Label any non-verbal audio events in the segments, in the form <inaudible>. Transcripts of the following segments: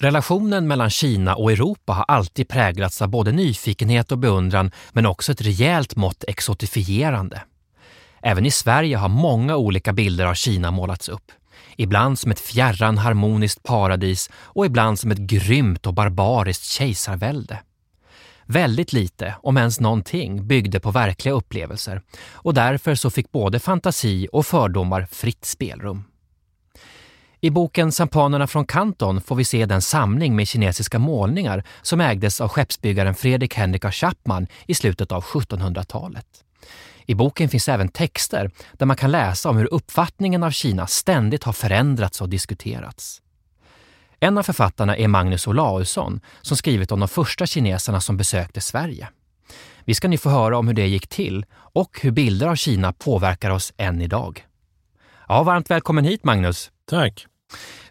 Relationen mellan Kina och Europa har alltid präglats av både nyfikenhet och beundran men också ett rejält mått exotifierande. Även i Sverige har många olika bilder av Kina målats upp. Ibland som ett fjärran harmoniskt paradis och ibland som ett grymt och barbariskt kejsarvälde. Väldigt lite, om ens någonting, byggde på verkliga upplevelser och därför så fick både fantasi och fördomar fritt spelrum. I boken Sampanerna från Kanton får vi se den samling med kinesiska målningar som ägdes av skeppsbyggaren Fredrik Henrik av Chapman i slutet av 1700-talet. I boken finns även texter där man kan läsa om hur uppfattningen av Kina ständigt har förändrats och diskuterats. En av författarna är Magnus Olausson som skrivit om de första kineserna som besökte Sverige. Vi ska nu få höra om hur det gick till och hur bilder av Kina påverkar oss än idag. Ja, varmt välkommen hit Magnus! Tack!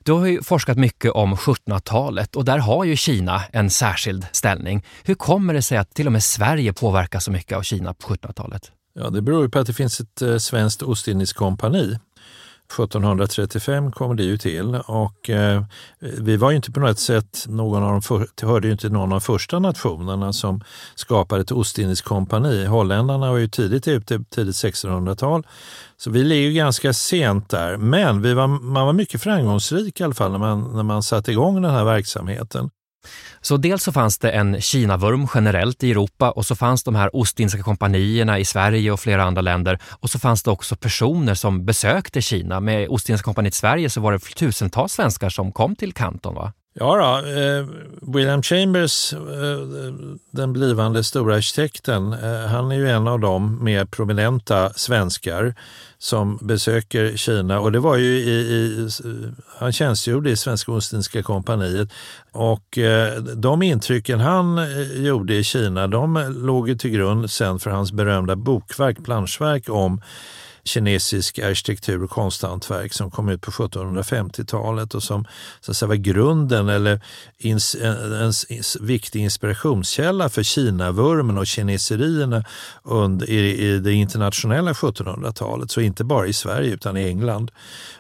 Du har ju forskat mycket om 1700-talet och där har ju Kina en särskild ställning. Hur kommer det sig att till och med Sverige påverkas så mycket av Kina på 1700-talet? Ja, det beror ju på att det finns ett eh, svenskt Ostindieskompani 1735 kom det ju till och eh, vi var ju inte på något sätt någon av de för, hörde ju inte någon av de första nationerna som skapade ett Ostindiskt kompani. Holländarna var ju tidigt ute, tidigt 1600-tal. Så vi ligger ganska sent där. Men vi var, man var mycket framgångsrik i alla fall när man, när man satte igång den här verksamheten. Så dels så fanns det en Kinavurm generellt i Europa och så fanns de här Ostindiska kompanierna i Sverige och flera andra länder. Och så fanns det också personer som besökte Kina. Med Ostindiska kompaniet i Sverige så var det tusentals svenskar som kom till Kanton va? Ja, då, eh, William Chambers, eh, den blivande stora arkitekten, eh, han är ju en av de mer prominenta svenskar som besöker Kina. Och det var ju i, i han tjänstgjorde i Svenska Ostindiska kompaniet. Och eh, de intrycken han eh, gjorde i Kina de låg ju till grund sen för hans berömda bokverk, planschverk om kinesisk arkitektur och konsthantverk som kom ut på 1750-talet och som så att säga, var grunden eller ins, en, en, en viktig inspirationskälla för Kinavurmen och kineserierna under, i, i det internationella 1700-talet. Så inte bara i Sverige utan i England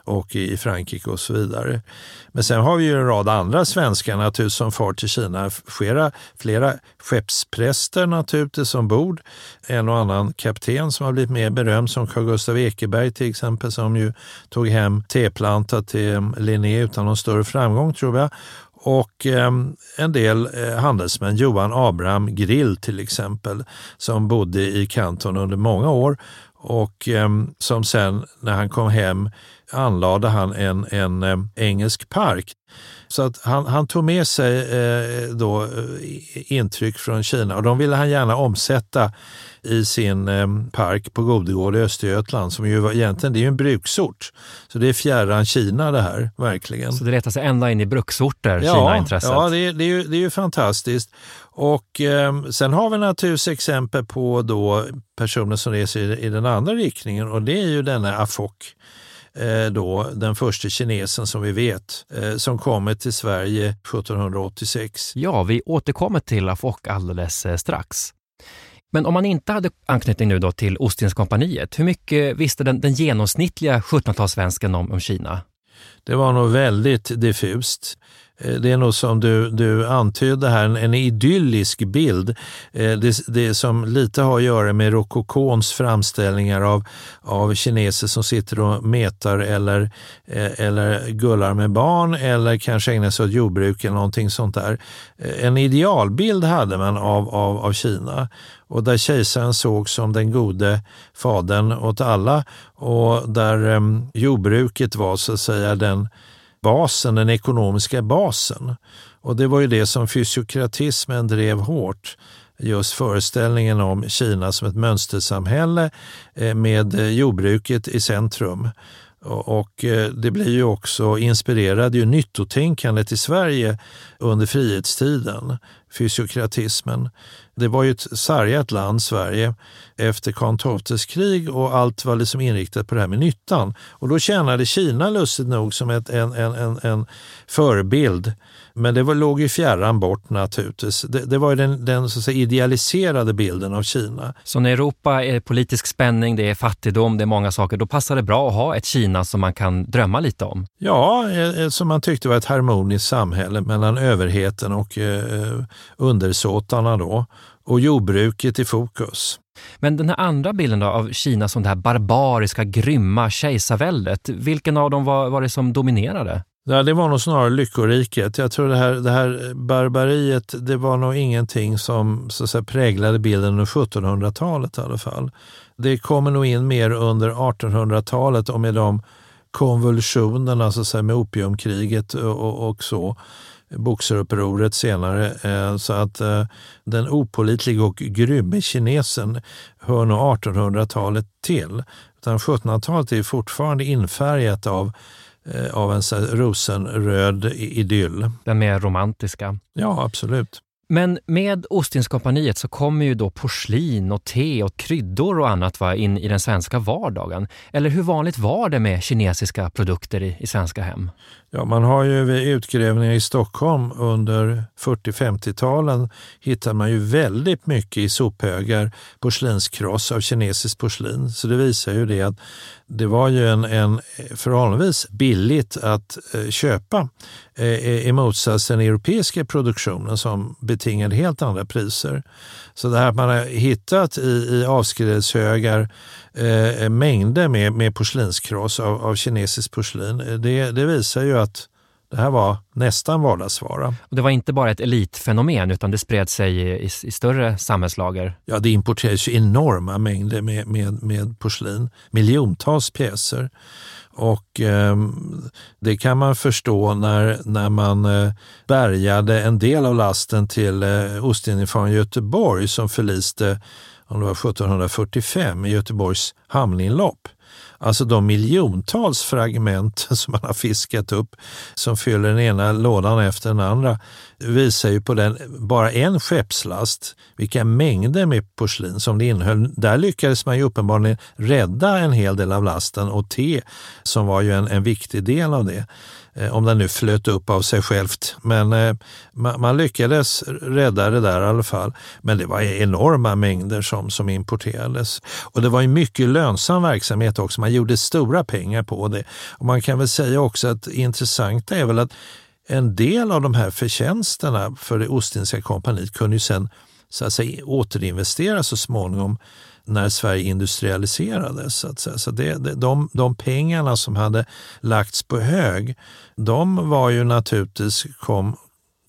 och i Frankrike och så vidare. Men sen har vi ju en rad andra svenskar naturligtvis som far till Kina. Flera, flera skeppspräster naturligtvis ombord. En och annan kapten som har blivit mer berömd som Carl Gustaf Ekeberg till exempel som ju tog hem teplanta till eh, Linné utan någon större framgång tror jag. Och eh, en del eh, handelsmän, Johan Abraham Grill till exempel, som bodde i Kanton under många år och eh, som sen när han kom hem anlade han en, en eh, engelsk park. Så att han, han tog med sig eh, då, eh, intryck från Kina och de ville han gärna omsätta i sin eh, park på Godegård i Östergötland som ju var, egentligen det är en bruksort. Så det är fjärran Kina det här, verkligen. Så det letar sig ända in i bruksorter, ja, Kina-intresset? Ja, det, det, är ju, det är ju fantastiskt. Och eh, sen har vi naturligtvis exempel på då personer som reser i, i den andra riktningen och det är ju denna Afok Eh, då, den första kinesen som vi vet, eh, som kommer till Sverige 1786. Ja, vi återkommer till Afok alldeles eh, strax. Men om man inte hade anknytning nu då till Ostindieskompaniet, hur mycket visste den, den genomsnittliga 1700-talssvensken om, om Kina? Det var nog väldigt diffust. Eh, det är nog som du, du antydde här, en, en idyllisk bild. Eh, det, det som lite har att göra med rokokons framställningar av, av kineser som sitter och metar eller, eh, eller gullar med barn eller kanske ägnar sig åt jordbruk eller någonting sånt där. Eh, en idealbild hade man av, av, av Kina och där kejsaren sågs som den gode fadern åt alla och där eh, jordbruket var så att säga den basen, den ekonomiska basen. Och det var ju det som fysiokratismen drev hårt just föreställningen om Kina som ett mönstersamhälle eh, med eh, jordbruket i centrum. Och eh, det blir ju också inspirerade ju nyttotänkandet i Sverige under frihetstiden. fysiokratismen. Det var ju ett sargat land, Sverige, efter Karl XIIs krig och allt var liksom inriktat på det här med nyttan. Och då tjänade Kina lustigt nog som ett, en, en, en, en förebild men det var, låg ju fjärran bort naturligtvis. Det, det var den, den så säga, idealiserade bilden av Kina. Så när Europa är politisk spänning, det är fattigdom, det är många saker, då passar det bra att ha ett Kina som man kan drömma lite om? Ja, eh, eh, som man tyckte var ett harmoniskt samhälle mellan överheten och eh, undersåtarna då. Och jordbruket i fokus. Men den här andra bilden då, av Kina som det här barbariska, grymma kejsarväldet, vilken av dem var, var det som dominerade? Ja, det var nog snarare lyckoriket. Jag tror det här, det här barbariet, det var nog ingenting som så att säga, präglade bilden under 1700-talet i alla fall. Det kommer nog in mer under 1800-talet och med de konvulsionerna så att säga, med opiumkriget och, och, och så. Boxerupproret senare. Eh, så att eh, den opolitliga och grymme kinesen hör nog 1800-talet till. Utan 1700-talet är fortfarande infärgat av av en rosenröd idyll. Den mer romantiska. Ja, absolut. Men med Ostindskompaniet så kommer ju då porslin och te och kryddor och annat va, in i den svenska vardagen. Eller hur vanligt var det med kinesiska produkter i, i svenska hem? Ja, man har ju vid utgrävningar i Stockholm under 40-50-talen hittar man ju väldigt mycket i sophögar porslinskross av kinesiskt porslin. Så det visar ju det att det var ju en, en förhållandevis billigt att eh, köpa eh, eh, i motsats till den europeiska produktionen som betingade helt andra priser. Så det här att man har hittat i, i avskrädeshögar eh, mängder med, med porslinskross av, av kinesiskt porslin, det, det visar ju att det här var nästan vardagsvara. Och det var inte bara ett elitfenomen utan det spred sig i, i, i större samhällslager? Ja, det importerades enorma mängder med, med, med porslin, miljontals pjäser. Och eh, det kan man förstå när, när man eh, bärgade en del av lasten till eh, Ostindien från Göteborg som förliste om det var 1745 i Göteborgs hamninlopp. Alltså de miljontals fragment <laughs> som man har fiskat upp som fyller den ena lådan efter den andra visar ju på den, bara en skeppslast, vilka mängder med porslin som det innehöll. Där lyckades man ju uppenbarligen rädda en hel del av lasten och te som var ju en, en viktig del av det. Eh, om den nu flöt upp av sig självt. Men eh, man, lyckades rädda det där i alla fall. Men det var enorma mängder som, som importerades. Och det var ju mycket lönsam verksamhet också. Man gjorde stora pengar på det. Och man kan väl säga också att det intressanta är väl att en del av de här förtjänsterna för det Ostindiska kompaniet kunde ju sen så att säga, återinvesteras så småningom när Sverige industrialiserades. Så, att säga. så det, de, de pengarna som hade lagts på hög, de var ju naturligtvis kom,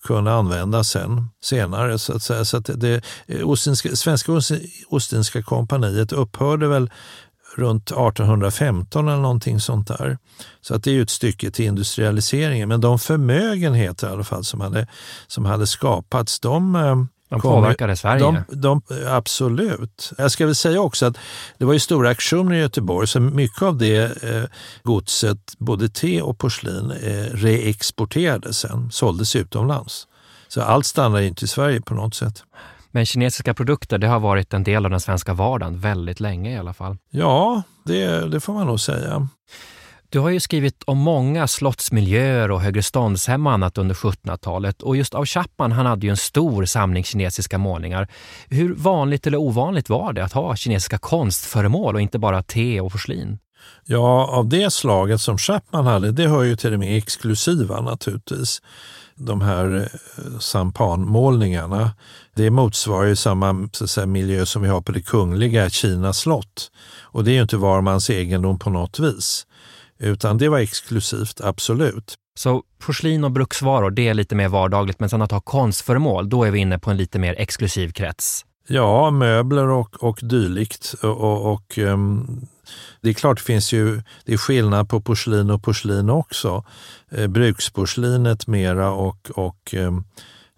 kunna användas sen, senare. Så att säga. Så att det, Ostinska, Svenska Ostindiska kompaniet upphörde väl runt 1815 eller någonting sånt där. Så att det är ju ett stycke till industrialiseringen. Men de förmögenheter i alla fall som hade, som hade skapats, de eh, de påverkade Sverige? De, de, absolut. Jag ska väl säga också att det var ju stora aktioner i Göteborg så mycket av det eh, godset, både te och porslin, eh, reexporterades sen, såldes utomlands. Så allt stannar inte i Sverige på något sätt. Men kinesiska produkter, det har varit en del av den svenska vardagen väldigt länge i alla fall. Ja, det, det får man nog säga. Du har ju skrivit om många slottsmiljöer och högreståndshem och annat under 1700-talet och just av Chapman han hade ju en stor samling kinesiska målningar. Hur vanligt eller ovanligt var det att ha kinesiska konstföremål och inte bara te och porslin? Ja, av det slaget som Chapman hade, det hör ju till det mer exklusiva naturligtvis. De här eh, sampanmålningarna, det motsvarar ju samma säga, miljö som vi har på det kungliga Kina slott. Och det är ju inte var mans egendom på något vis. Utan det var exklusivt, absolut. Så porslin och bruksvaror, det är lite mer vardagligt, men sen att ha konstföremål, då är vi inne på en lite mer exklusiv krets. Ja, möbler och, och dylikt. Och, och, och um, det är klart, det finns ju det är skillnad på porslin och porslin också. Eh, bruksporslinet mera och, och um,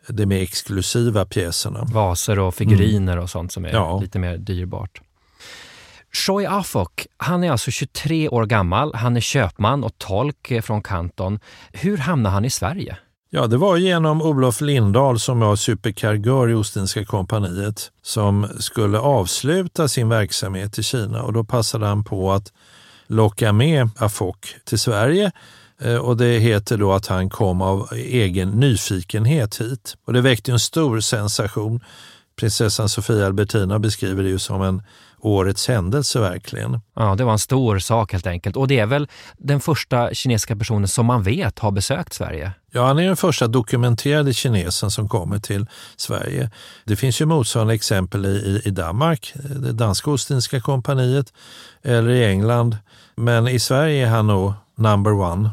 de mer exklusiva pjäserna. Vaser och figuriner mm. och sånt som är ja. lite mer dyrbart. Choi Afok, han är alltså 23 år gammal, han är köpman och tolk från Kanton. Hur hamnade han i Sverige? Ja, det var genom Olof Lindahl som var superkargör i Ostindiska kompaniet som skulle avsluta sin verksamhet i Kina och då passade han på att locka med Afok till Sverige eh, och det heter då att han kom av egen nyfikenhet hit. Och det väckte en stor sensation. Prinsessan Sofia Albertina beskriver det ju som en årets händelse verkligen. Ja, det var en stor sak helt enkelt. Och det är väl den första kinesiska personen som man vet har besökt Sverige? Ja, han är den första dokumenterade kinesen som kommer till Sverige. Det finns ju motsvarande exempel i, i Danmark, det danska Ostindiska kompaniet, eller i England. Men i Sverige är han nog number one.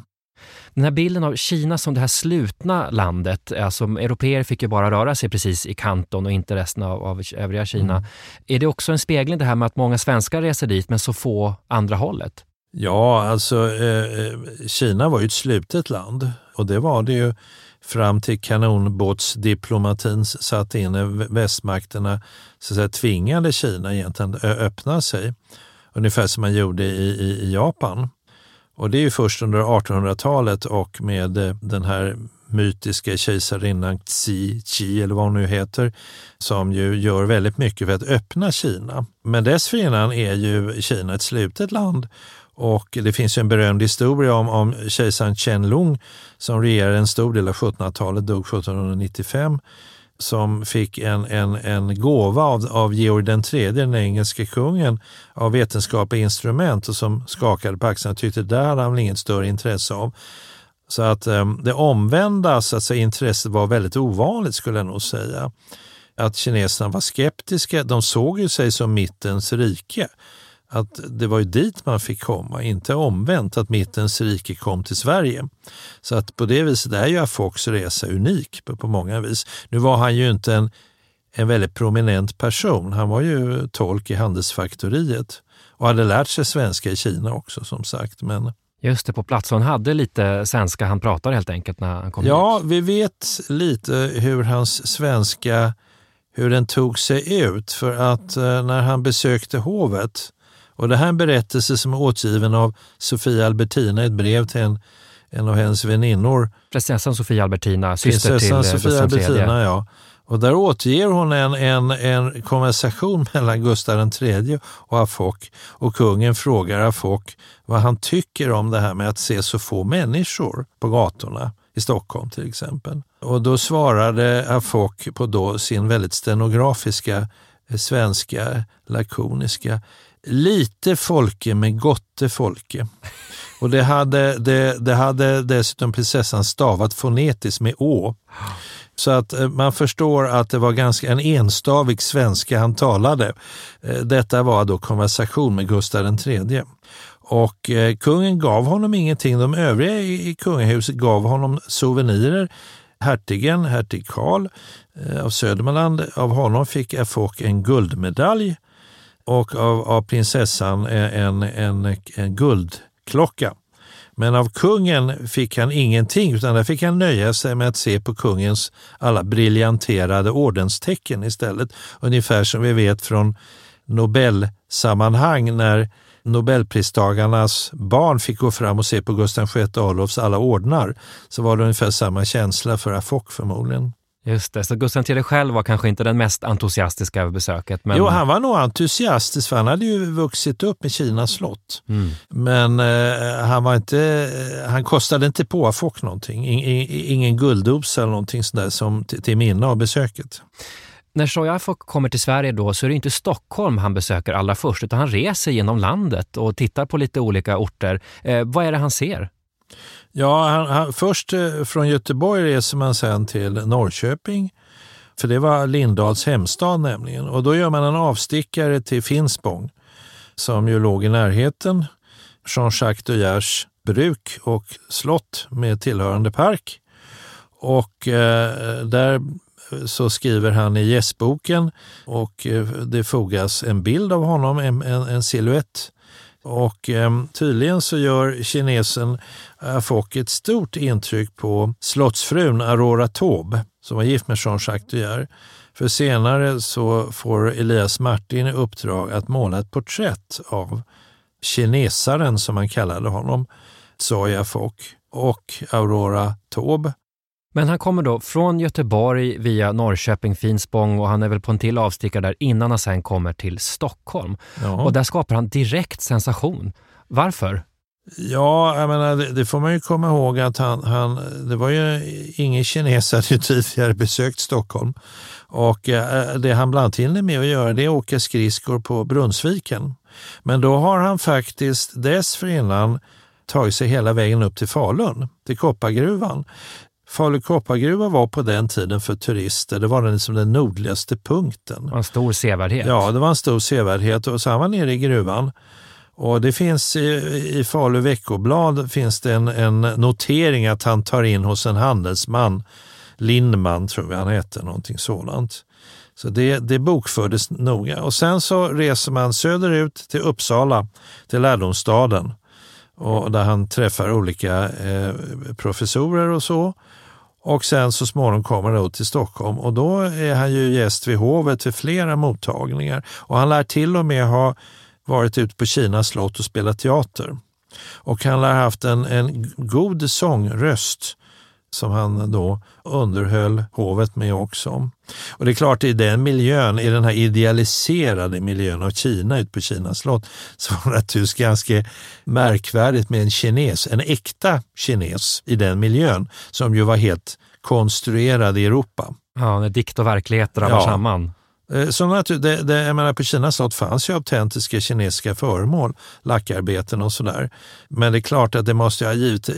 Den här bilden av Kina som det här slutna landet, alltså europeer fick ju bara röra sig precis i kanton och inte resten av, av övriga Kina. Mm. Är det också en spegling det här med att många svenskar reser dit men så få andra hållet? Ja, alltså eh, eh Kina var ju ett slutet land och det var det ju fram till kanonbåtsdiplomatin satte in västmakterna så att säga, tvingade Kina egentligen öppna sig. Ungefär som man gjorde i, i, i Japan. Och det är ju först under 1800-talet och med eh, den här mytiska kejsarinnan Xi, Qi eller vad hon nu heter, som ju gör väldigt mycket för att öppna Kina. Men dessförinnan är ju Kina ett slutet land och det finns en berömd historia om, om kejsaren Qianlong som regerade en stor del av 1700-talet, dog 1795 som fick en, en, en gåva av, av Georg III, den engelske kungen, av vetenskapliga instrument och som skakade på axlarna och tyckte det där hade han väl inget större intresse av. Så att um, det omvända så att säga, intresset var väldigt ovanligt skulle jag nog säga. Att kineserna var skeptiska, de såg ju sig som mittens rike att det var ju dit man fick komma, inte omvänt att mittens rike kom till Sverige. Så att på det viset är ju Afox resa unik på, på många vis. Nu var han ju inte en, en väldigt prominent person. Han var ju tolk i Handelsfaktoriet och hade lärt sig svenska i Kina också som sagt. Men Just det, på plats. Han hade lite svenska han pratade helt enkelt när han kom Ja, hit. vi vet lite hur hans svenska, hur den tog sig ut. För att eh, när han besökte hovet och det här är en berättelse som är återgiven av Sofia Albertina i ett brev till en, en av hennes väninnor. Prinsessan Sofia Albertina, syster Prinsessan till eh, Sofia Albertina, ja. Och där återger hon en, en, en konversation <laughs> mellan Gustav III och Afok och kungen frågar Afok vad han tycker om det här med att se så få människor på gatorna i Stockholm till exempel. Och då svarade Afok på då sin väldigt stenografiska eh, svenska, lakoniska lite folke med gotte folke. Och det hade, det, det hade dessutom prinsessan stavat fonetiskt med å. Så att eh, man förstår att det var ganska en enstavig svenska han talade. Eh, detta var då konversation med Gustav III. Och eh, kungen gav honom ingenting. De övriga i, kungahuset gav honom souvenirer. Hertigen, hertig Karl av Södermanland, av honom fick Afok en guldmedalj och av, av prinsessan en, en, en guldklocka. Men av kungen fick han ingenting, utan där fick han nöja sig med att se på kungens alla briljanterade ordenstecken istället. Ungefär som vi vet från Nobelsammanhang när Nobelpristagarnas barn fick gå fram och se på Gustav VI Adolfs alla ordnar, så var det ungefär samma känsla för Afock förmodligen. Just det, så Gustav III själv var kanske inte den mest entusiastiska över besöket. Men... Jo, han var nog entusiastisk för han hade ju vuxit upp med Kinas slott. Mm. Men eh, han, var inte, eh, han kostade inte på Afock någonting. In, ingen gulddos eller någonting sådär som till, till minne av besöket. När Shoyafok kommer till Sverige då så är det inte Stockholm han besöker allra först utan han reser genom landet och tittar på lite olika orter. Eh, vad är det han ser? Ja, han, han, först eh, från Göteborg reser man sen till Norrköping. För det var Lindahls hemstad nämligen. Och då gör man en avstickare till Finspång som ju låg i närheten. Jean-Jacques De Geers bruk och slott med tillhörande park. Och eh, där eh, så skriver han i gästboken och eh, det fogas en bild av honom, en, en, en siluett och eh, tydligen så gör kinesen äh, Afok ett stort intryck på slottsfrun Aurora Taube som var gift med Jean-Jacques Duyar. För senare så får Elias Martin i uppdrag att måla ett porträtt av kinesaren som man kallade honom, Zoya Fock och Aurora Taube. Men han kommer då från Göteborg via Norrköping, Finspång och han är väl på en till avstickare där innan han sen kommer till Stockholm. Ja. Och där skapar han direkt sensation. Varför? Ja, jag menar, det, det, får man ju komma ihåg att han, han det var ju ingen kines hade tidigare besökt Stockholm. Och eh, det han bland annat hinner med att göra det är att åka skridskor på Brunnsviken. Men då har han faktiskt dessförinnan tagit sig hela vägen upp till Falun, till koppargruvan. Falu koppargruva var på den tiden för turister, det var den, liksom den nordligaste punkten. En stor sevärdhet. Ja, det var en stor sevärdhet och så han var nere i gruvan. Och det finns i, i Falu veckoblad finns det en, en, notering att han tar in hos en handelsman, Lindman tror jag han hette, någonting sådant. Så det, det bokfördes noga. Och sen så reser man söderut till Uppsala, till lärdomsstaden, och där han träffar olika eh, professorer och så. Och sen så småningom kommer han till Stockholm och då är han ju gäst vid hovet vid flera mottagningar. Och han lär till och med ha varit ute på Kina slott och spelat teater. Och han lär ha haft en, en god sångröst som han då underhöll hovet med också. Och det är klart, i den miljön, i den här idealiserade miljön av Kina ute på Kinas slott, <laughs> så var det naturligtvis ganska märkvärdigt med en kines, en äkta kines i den miljön, som ju var helt konstruerad i Europa. Ja, när dikt och verklighet drar ja. samman. Eh, så natur, det, det, jag menar, på Kinas slott fanns ju autentiska kinesiska föremål, lackarbeten och sådär. Men det är klart att det måste ha givit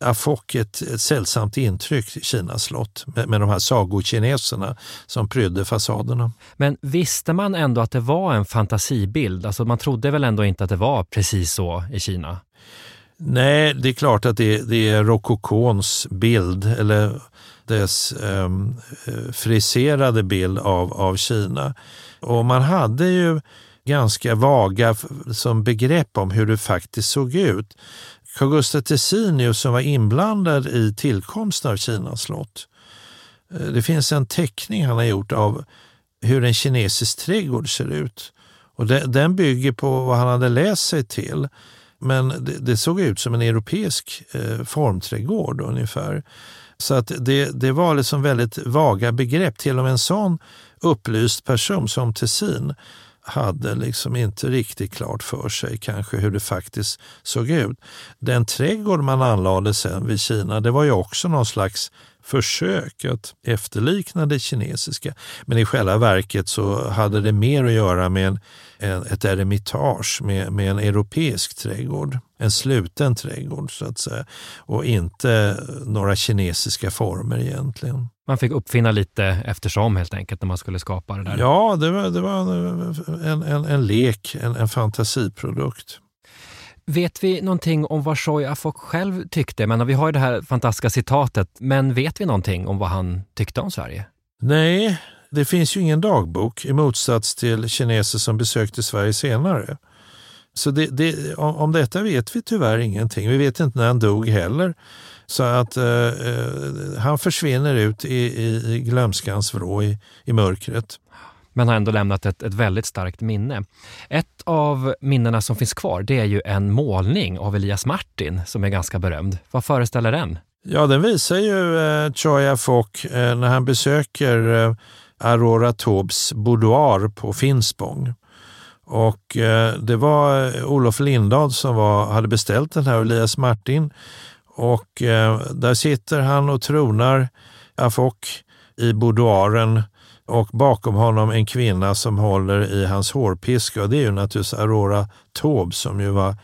Afok ett, ett sällsamt intryck, Kinas slott, med, med de här sagokineserna som prydde fasaderna. Men visste man ändå att det var en fantasibild? Alltså man trodde väl ändå inte att det var precis så i Kina? Nej, det är klart att det, det är rokokons bild, eller dess ehm, eh, friserade bild av, av Kina. Och man hade ju ganska vaga som begrepp om hur det faktiskt såg ut. Carl Gustaf Tessinius som var inblandad i tillkomsten av Kinas slott. Eh, det finns en teckning han har gjort av hur en kinesisk trädgård ser ut. Och Den bygger på vad han hade läst sig till. Men det, det såg ut som en europeisk eh, formträdgård ungefär. Så att det, det var liksom väldigt vaga begrepp. Till och med en sån upplyst person som Tessin hade liksom inte riktigt klart för sig kanske hur det faktiskt såg ut. Den trädgård man anlade sen vid Kina, det var ju också någon slags försök att efterlikna det kinesiska. Men i själva verket så hade det mer att göra med en, en, ett eremitage, med, med en europeisk trädgård. En sluten trädgård så att säga. Och inte några kinesiska former egentligen. Man fick uppfinna lite eftersom helt enkelt när man skulle skapa det där? Ja, det var, det var en, en, en lek, en, en fantasiprodukt. Vet vi någonting om vad Choi Afok själv tyckte? Men vi har ju det här fantastiska citatet, men vet vi någonting om vad han tyckte om Sverige? Nej, det finns ju ingen dagbok i motsats till kineser som besökte Sverige senare. Så det, det, om detta vet vi tyvärr ingenting. Vi vet inte när han dog heller. Så att eh, eh han försvinner ut i, i, i glömskans vrå, i, i mörkret men har ändå lämnat ett, ett väldigt starkt minne. Ett av minnena som finns kvar det är ju en målning av Elias Martin som är ganska berömd. Vad föreställer den? Ja, den visar ju eh, Choya Fock eh, när han besöker eh, Aurora Taubes boudoir på Finspång. Och eh, det var eh, Olof Lindahl som var, hade beställt den här Elias Martin. Och eh, där sitter han och tronar Afok i boudoiren och bakom honom en kvinna som håller i hans hårpiska. Och det är ju naturligtvis Aurora Taube som ju var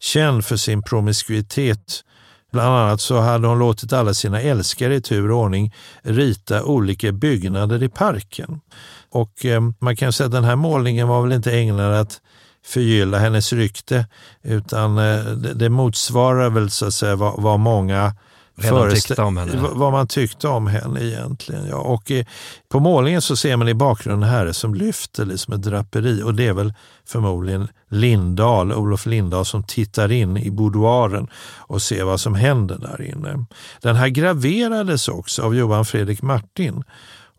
känd för sin promiskuitet. Bland annat så hade hon låtit alla sina älskare i tur och ordning rita olika byggnader i parken. Och eh, man kan säga att den här målningen var väl inte ägnad att förgylla hennes rykte, utan eh, det, det motsvarar väl så att säga vad, vad många tyckte om henne. Vad man tyckte om henne egentligen. Ja. Och i, på målningen så ser man i bakgrunden här som lyfter liksom ett draperi och det är väl förmodligen Lindahl, Olof Lindahl som tittar in i boudoiren och ser vad som händer där inne. Den här graverades också av Johan Fredrik Martin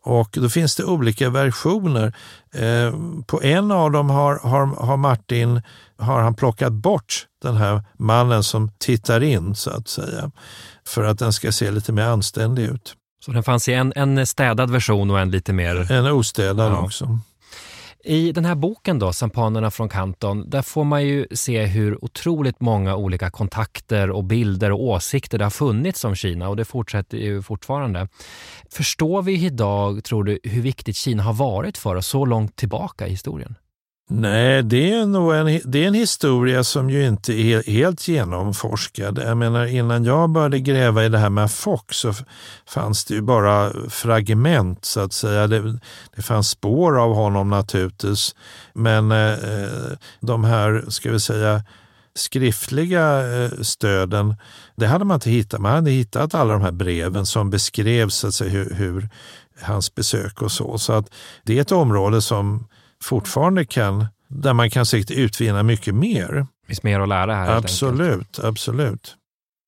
och då finns det olika versioner. Eh, på en av dem har, har, har Martin har han plockat bort den här mannen som tittar in så att säga för att den ska se lite mer anständig ut. Så den fanns i en, en städad version och en lite mer... En ostädad Ja. också. I den här boken då, Sampanerna från Kanton, där får man ju se hur otroligt många olika kontakter och bilder och åsikter det har funnits om Kina och det fortsätter ju fortfarande. Förstår vi idag, tror du, hur viktigt Kina har varit för oss så långt tillbaka i historien? Nej, det är nog en, det är en historia som ju inte är helt genomforskad. Jag menar, innan jag började gräva i det här med Fox så fanns det ju bara fragment så att säga. Det, det fanns spår av honom naturligtvis, men eh, eh de här, ska vi säga, skriftliga eh, stöden, det hade man inte hittat. Man hade hittat alla de här breven som beskrev så att säga, hur, hur hans besök och så. Så att det är ett område som fortfarande kan, där man kan säkert utvinna mycket mer. Det finns mer att lära här. Absolut, absolut.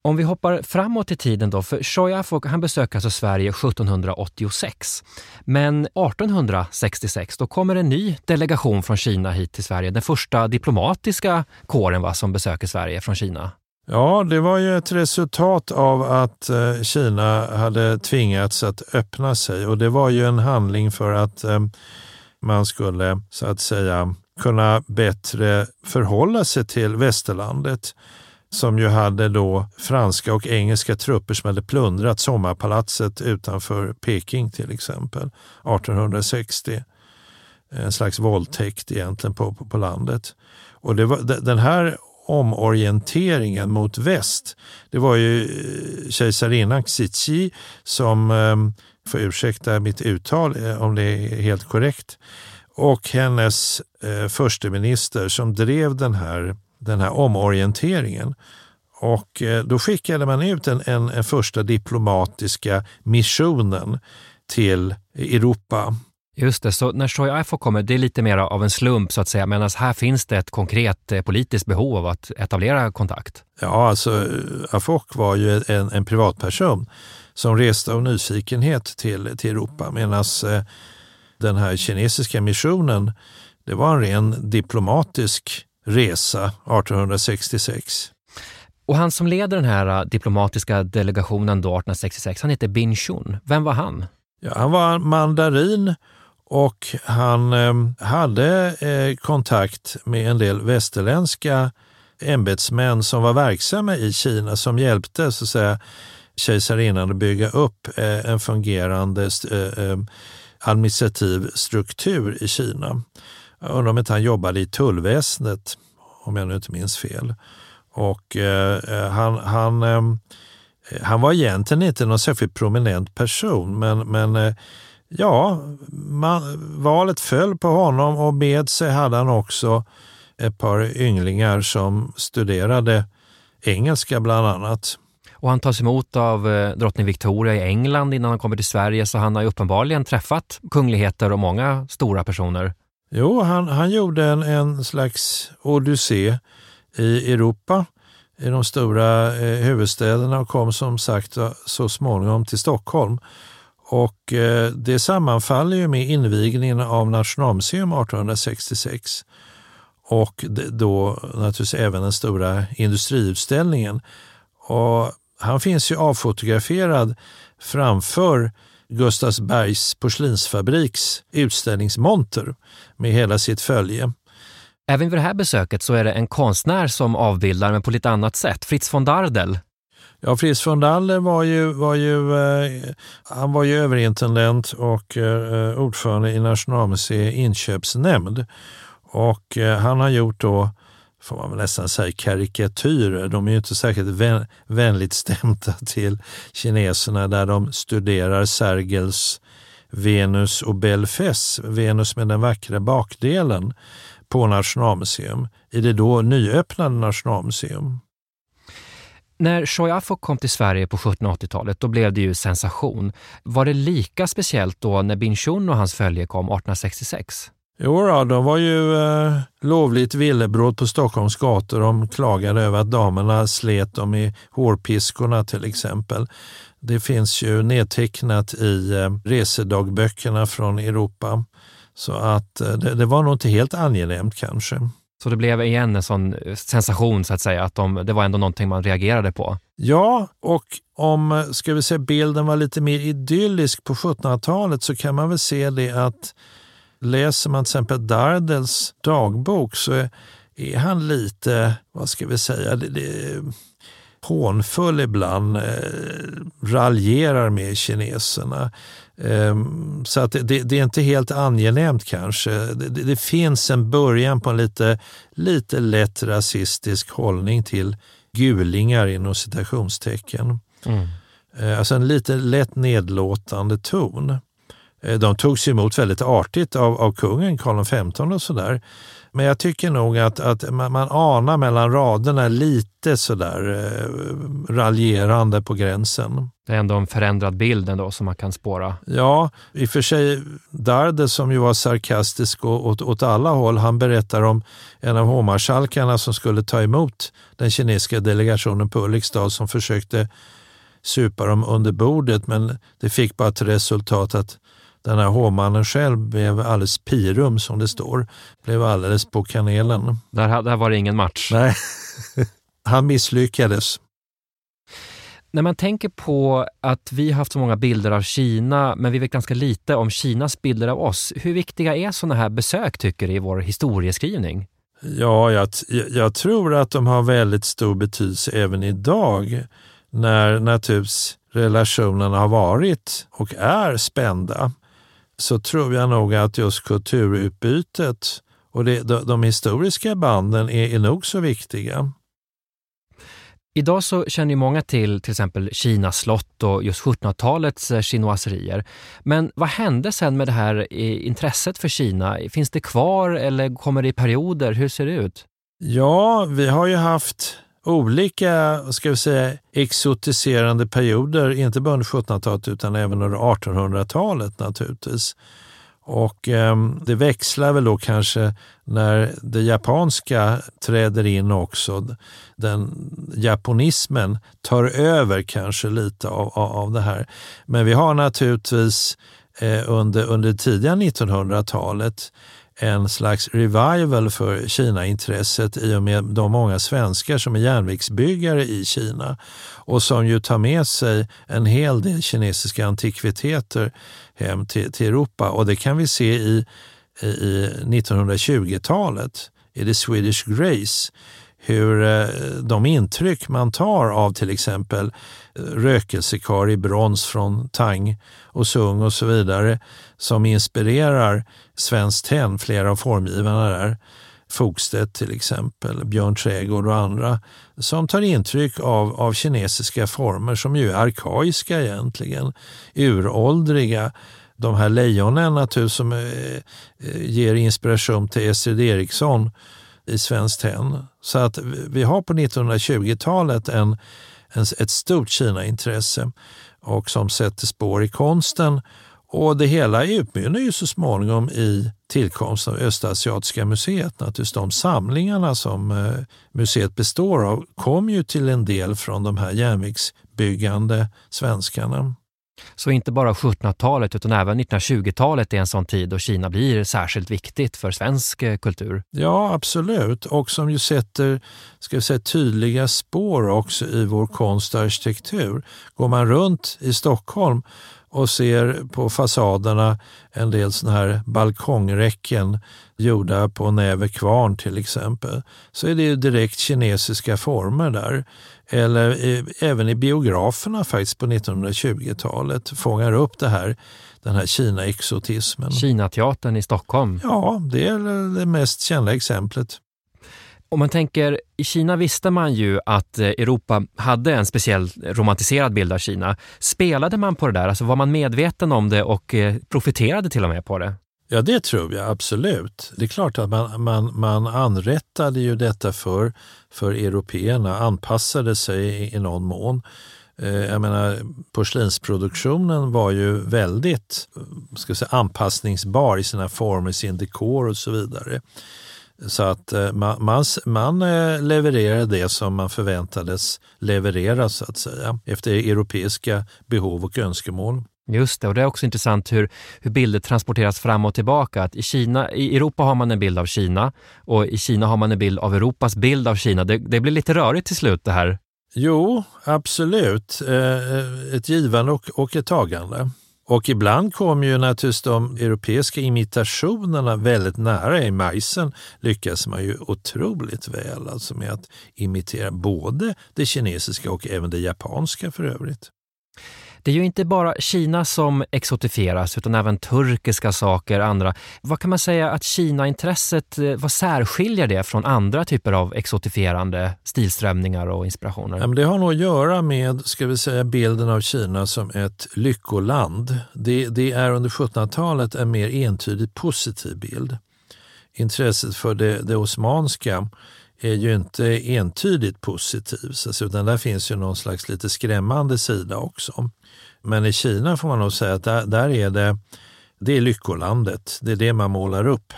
Om vi hoppar framåt i tiden då, för Shoyafok han besöker alltså Sverige 1786. Men 1866 då kommer en ny delegation från Kina hit till Sverige. Den första diplomatiska kåren va, som besöker Sverige från Kina. Ja, det var ju ett resultat av att eh, Kina hade tvingats att öppna sig och det var ju en handling för att eh, man skulle så att säga kunna bättre förhålla sig till västerlandet som ju hade då franska och engelska trupper som hade plundrat sommarpalatset utanför Peking till exempel 1860. En slags våldtäkt egentligen på, på, på landet. Och det var, den här omorienteringen mot väst, det var ju eh, kejsarinnan Xixi som, eh, får ursäkta mitt uttal eh, om det är helt korrekt, och hennes eh, försteminister som drev den här, den här omorienteringen. Och eh, då skickade man ut en, en, en första diplomatiska missionen till Europa. Just det, så när Shoyafok kommer, det är lite mer av en slump så att säga, medan här finns det ett konkret eh, politiskt behov av att etablera kontakt. Ja, alltså Afok var ju en, en privatperson som reste av nyfikenhet till, till Europa medan eh, den här kinesiska missionen, det var en ren diplomatisk resa 1866. Och han som leder den här eh, diplomatiska delegationen då 1866, han heter Bin Chun. Vem var han? Ja, han var mandarin och han eh, hade eh, kontakt med en del västerländska ämbetsmän som var verksamma i Kina som hjälpte så att säga, kejsarinnan att bygga upp eh, en fungerande eh, eh, administrativ struktur i Kina. Jag undrar om inte han jobbade i tullväsendet, om jag nu inte minns fel. Och eh, eh han, han, ehm, eh, han var egentligen inte någon särskilt prominent person, men, men eh, ja, man, valet föll på honom och med sig hade han också ett par ynglingar som studerade engelska bland annat. Och han tas emot av eh, drottning Victoria i England innan han kommer till Sverige, så han har ju uppenbarligen träffat kungligheter och många stora personer. Jo, han, han gjorde en, en slags odyssé i Europa, i de stora eh, huvudstäderna och kom som sagt så småningom till Stockholm. Och eh, det sammanfaller ju med invigningen av Nationalmuseum 1866 och då naturligtvis även den stora industriutställningen. Och han finns ju avfotograferad framför Gustavsbergs porslinsfabriks utställningsmonter med hela sitt följe. Även vid det här besöket så är det en konstnär som avbildar, men på lite annat sätt. Fritz von Dardel. Ja, Fritz von Daller var ju, var ju, eh, han var ju överintendent och eh, ordförande i Nationalmuseets inköpsnämnd. Och eh, han har gjort då, får man väl nästan säga, karikatyrer. De är ju inte särskilt vän, vänligt stämda <laughs> till kineserna där de studerar Sergels Venus och Belfes, Venus med den vackra bakdelen på Nationalmuseum, i det då nyöppnade Nationalmuseum. När Shoyafok kom till Sverige på 1780-talet, då blev det ju sensation. Var det lika speciellt då när Bin Chun och hans följe kom 1866? Jo då, de var ju eh, lovligt villebråd på Stockholms gator. De klagade över att damerna slet dem i hårpiskorna till exempel. Det finns ju nedtecknat i eh, resedagböckerna från Europa. Så att eh, det, det var nog inte helt angenämt kanske. Så det blev igen en sån eh, sensation så att säga, att de, det var ändå någonting man reagerade på. Ja, och om ska vi säga, bilden var lite mer idyllisk på 1700-talet så kan man väl se det att läser man till exempel Dardels dagbok så är, är han lite, vad ska vi säga, det, det, hånfull ibland, eh, raljerar med kineserna. Eh, så att det, det, är inte helt angenämt kanske. Det, det, finns en början på en lite, lite lätt rasistisk hållning till gulingar inom citationstecken. Mm. Eh, alltså en lite lätt nedlåtande ton. Eh, de togs emot väldigt artigt av, av kungen, Karl XV och sådär. Men jag tycker nog att, att man, man anar mellan raderna lite sådär eh, raljerande på gränsen. Det är ändå en förändrad bild ändå som man kan spåra. Ja, i och för sig Darde som ju var sarkastisk åt, åt alla håll, han berättar om en av hovmarskalkarna som skulle ta emot den kinesiska delegationen på Ulriksdal som försökte supa dem under bordet men det fick bara till resultat att den här hovmannen själv blev alldeles pirum som det står, blev alldeles på kanelen. Där, där var det ingen match? Nej, <laughs> han misslyckades. När man tänker på att vi har haft så många bilder av Kina, men vi vet ganska lite om Kinas bilder av oss. Hur viktiga är sådana här besök, tycker du, i vår historieskrivning? Ja, jag, jag, tror att de har väldigt stor betydelse även idag, när naturligtvis relationerna har varit och är spända så tror jag nog att just kulturutbytet och det, de, de historiska banden är, är nog så viktiga. Idag så känner ju många till till exempel Kinas slott och just 1700-talets eh, chinoiserier. Men vad hände sen med det här intresset för Kina? Finns det kvar eller kommer det i perioder? Hur ser det ut? Ja, vi har ju haft olika ska vi säga, exotiserande perioder, inte bara under 1700-talet utan även under 1800-talet naturligtvis. Och eh, det växlar väl då kanske när det japanska träder in också. Den japonismen tar över kanske lite av, av, av det här. Men vi har naturligtvis eh, under, under tidiga 1900-talet en slags revival för Kina-intresset i och med de många svenskar som är järnvägsbyggare i Kina och som ju tar med sig en hel del kinesiska antikviteter hem till, till Europa. Och det kan vi se i, i 1920-talet, i The Swedish Grace, hur eh, de intryck man tar av till exempel eh, rökelsekar i brons från Tang och Sung och så vidare som inspirerar Svenskt Tenn, flera av formgivarna där, Fogstedt till exempel, Björn Trädgård och andra, som tar intryck av, av kinesiska former som ju är arkaiska egentligen, uråldriga. De här lejonen naturligtvis som eh, eh ger inspiration till Estrid Eriksson i Svenskt Tenn. Så att vi har på 1920-talet en, en, ett stort Kina-intresse och som sätter spår i konsten. Och det hela utmynnar ju så småningom i tillkomsten av Östasiatiska museet. Naturligtvis de samlingarna som eh, museet består av kom ju till en del från de här järnvägsbyggande svenskarna. Så inte bara 1700-talet utan även 1920-talet är en sån tid då Kina blir särskilt viktigt för svensk eh, kultur? Ja, absolut. Och som ju sätter ska vi säga, tydliga spår också i vår konst och arkitektur. Går man runt i Stockholm och ser på fasaderna en del sådana här balkongräcken gjorda på Näve kvarn till exempel, så är det ju direkt kinesiska former där. Eller i, även i biograferna faktiskt på 1920-talet fångar upp det här, den här Kina-exotismen. Kinateatern i Stockholm? Ja, det är det mest kända exemplet. Om man tänker, i Kina visste man ju att eh, Europa hade en speciell romantiserad bild av Kina. Spelade man på det där? Alltså var man medveten om det och eh, profiterade till och med på det? Ja, det tror jag absolut. Det är klart att man, man, man anrättade ju detta för, för européerna, anpassade sig i någon mån. Eh, jag menar, porslinsproduktionen var ju väldigt ska säga, anpassningsbar i sina former, sin dekor och så vidare. Så att eh, man, man, man eh, levererade det som man förväntades leverera så att säga efter europeiska behov och önskemål. Just det, och det är också intressant hur, hur bilder transporteras fram och tillbaka. Att i, Kina, I Europa har man en bild av Kina och i Kina har man en bild av Europas bild av Kina. Det, det blir lite rörigt till slut det här. Jo, absolut. Eh, ett givande och, och ett tagande. Och ibland kommer ju naturligtvis de europeiska imitationerna väldigt nära. I majsen lyckas man ju otroligt väl alltså med att imitera både det kinesiska och även det japanska för övrigt. Det är ju inte bara Kina som exotifieras utan även turkiska saker, andra. Vad kan man säga att Kina-intresset, eh, vad särskiljer det från andra typer av exotifierande stilströmningar och inspirationer? Det har nog att göra med ska vi säga, bilden av Kina som ett lyckoland. Det, det är under 1700-talet en mer entydigt positiv bild. Intresset för det, det osmanska är ju inte entydigt positiv utan där finns ju någon slags lite skrämmande sida också. Men i Kina får man nog säga att där, där är det, det är lyckolandet. Det är det man målar upp.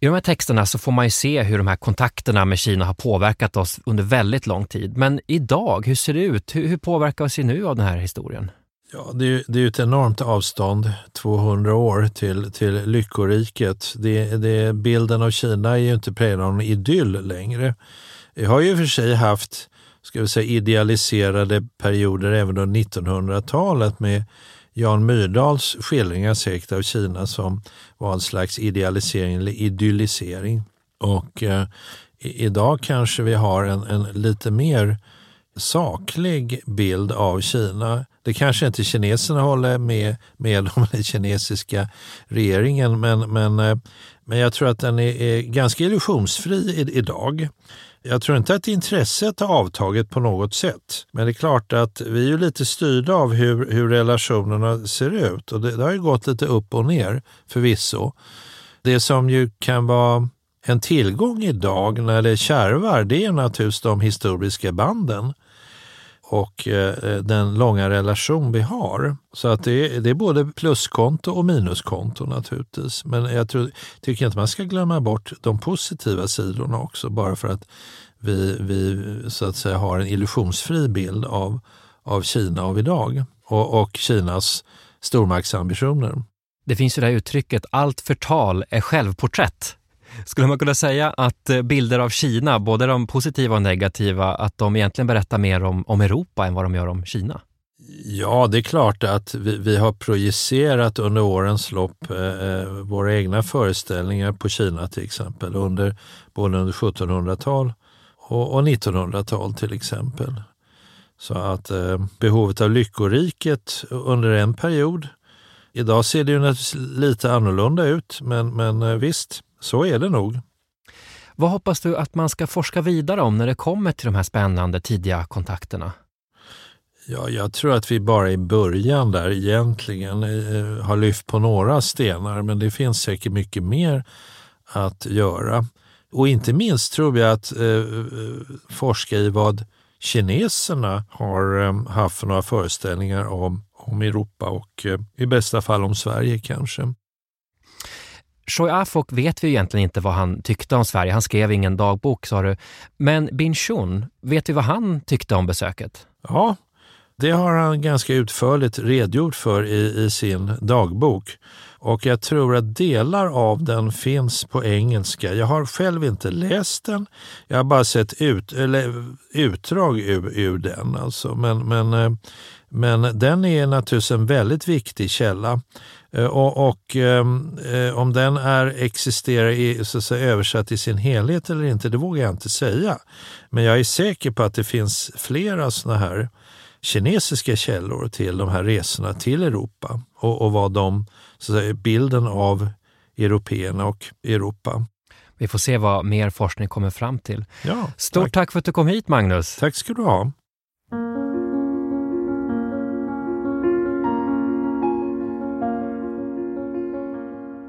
I de här texterna så får man ju se hur de här kontakterna med Kina har påverkat oss under väldigt lång tid. Men idag, hur ser det ut? Hur, hur påverkas vi nu av den här historien? Ja, det är, det är ett enormt avstånd, 200 år, till, till lyckoriket. Det, det, bilden av Kina är ju inte präglad av någon idyll längre. Vi har ju för sig haft ska vi säga, idealiserade perioder även under 1900-talet med Jan Myrdals skildringar säkert av Kina som var en slags idealisering eller idyllisering. Och eh, idag kanske vi har en, en lite mer saklig bild av Kina. Det kanske inte kineserna håller med, med om <laughs> den kinesiska regeringen men, men, eh, men jag tror att den är, är ganska illusionsfri idag. Jag tror inte att intresset har avtagit på något sätt. Men det är klart att vi är lite styrda av hur, hur relationerna ser ut. Och det, det har ju gått lite upp och ner förvisso. Det som ju kan vara en tillgång idag när det kärvar, det är naturligtvis de historiska banden och eh, den långa relation vi har. Så att det är, det är både pluskonto och minuskonto naturligtvis. Men jag tror, tycker inte man ska glömma bort de positiva sidorna också bara för att vi, vi så att säga har en illusionsfri bild av, av Kina av idag och, och Kinas stormaktsambitioner. Det finns ju det här uttrycket allt förtal är självporträtt. Skulle man kunna säga att eh, bilder av Kina, både de positiva och negativa, att de egentligen berättar mer om, om Europa än vad de gör om Kina? Ja, det är klart att vi, vi har projicerat under årens lopp eh, eh våra egna föreställningar på Kina till exempel, under, både under 1700-tal och, och 1900-tal till exempel. Så att eh, behovet av lyckoriket under en period. Idag ser det ju naturligtvis lite annorlunda ut, men, men eh, visst, så är det nog. Vad hoppas du att man ska forska vidare om när det kommer till de här spännande tidiga kontakterna? Ja, jag tror att vi bara i början där egentligen eh, har lyft på några stenar, men det finns säkert mycket mer att göra. Och inte minst tror jag att eh, forska i vad kineserna har eh, haft för några föreställningar om, om Europa och eh, i bästa fall om Sverige kanske. Choi Afok vet vi egentligen inte vad han tyckte om Sverige. Han skrev ingen dagbok sa du. Men Bin Chun, vet vi vad han tyckte om besöket? Ja, det har han ganska utförligt redogjort för i, i sin dagbok. Och jag tror att delar av den finns på engelska. Jag har själv inte läst den. Jag har bara sett ut, eller, utdrag ur, ur den. Alltså. Men, men, eh, men den är naturligtvis en väldigt viktig källa. Eh, och, och ehm, eh, om den är, existerar i, så att säga, översatt i sin helhet eller inte, det vågar jag inte säga. Men jag är säker på att det finns flera sådana här kinesiska källor till de här resorna till Europa och, och vad de, så att säga, bilden av européerna och Europa. Vi får se vad mer forskning kommer fram till. Ja, Stort tack. tack för att du kom hit Magnus. Tack ska du ha.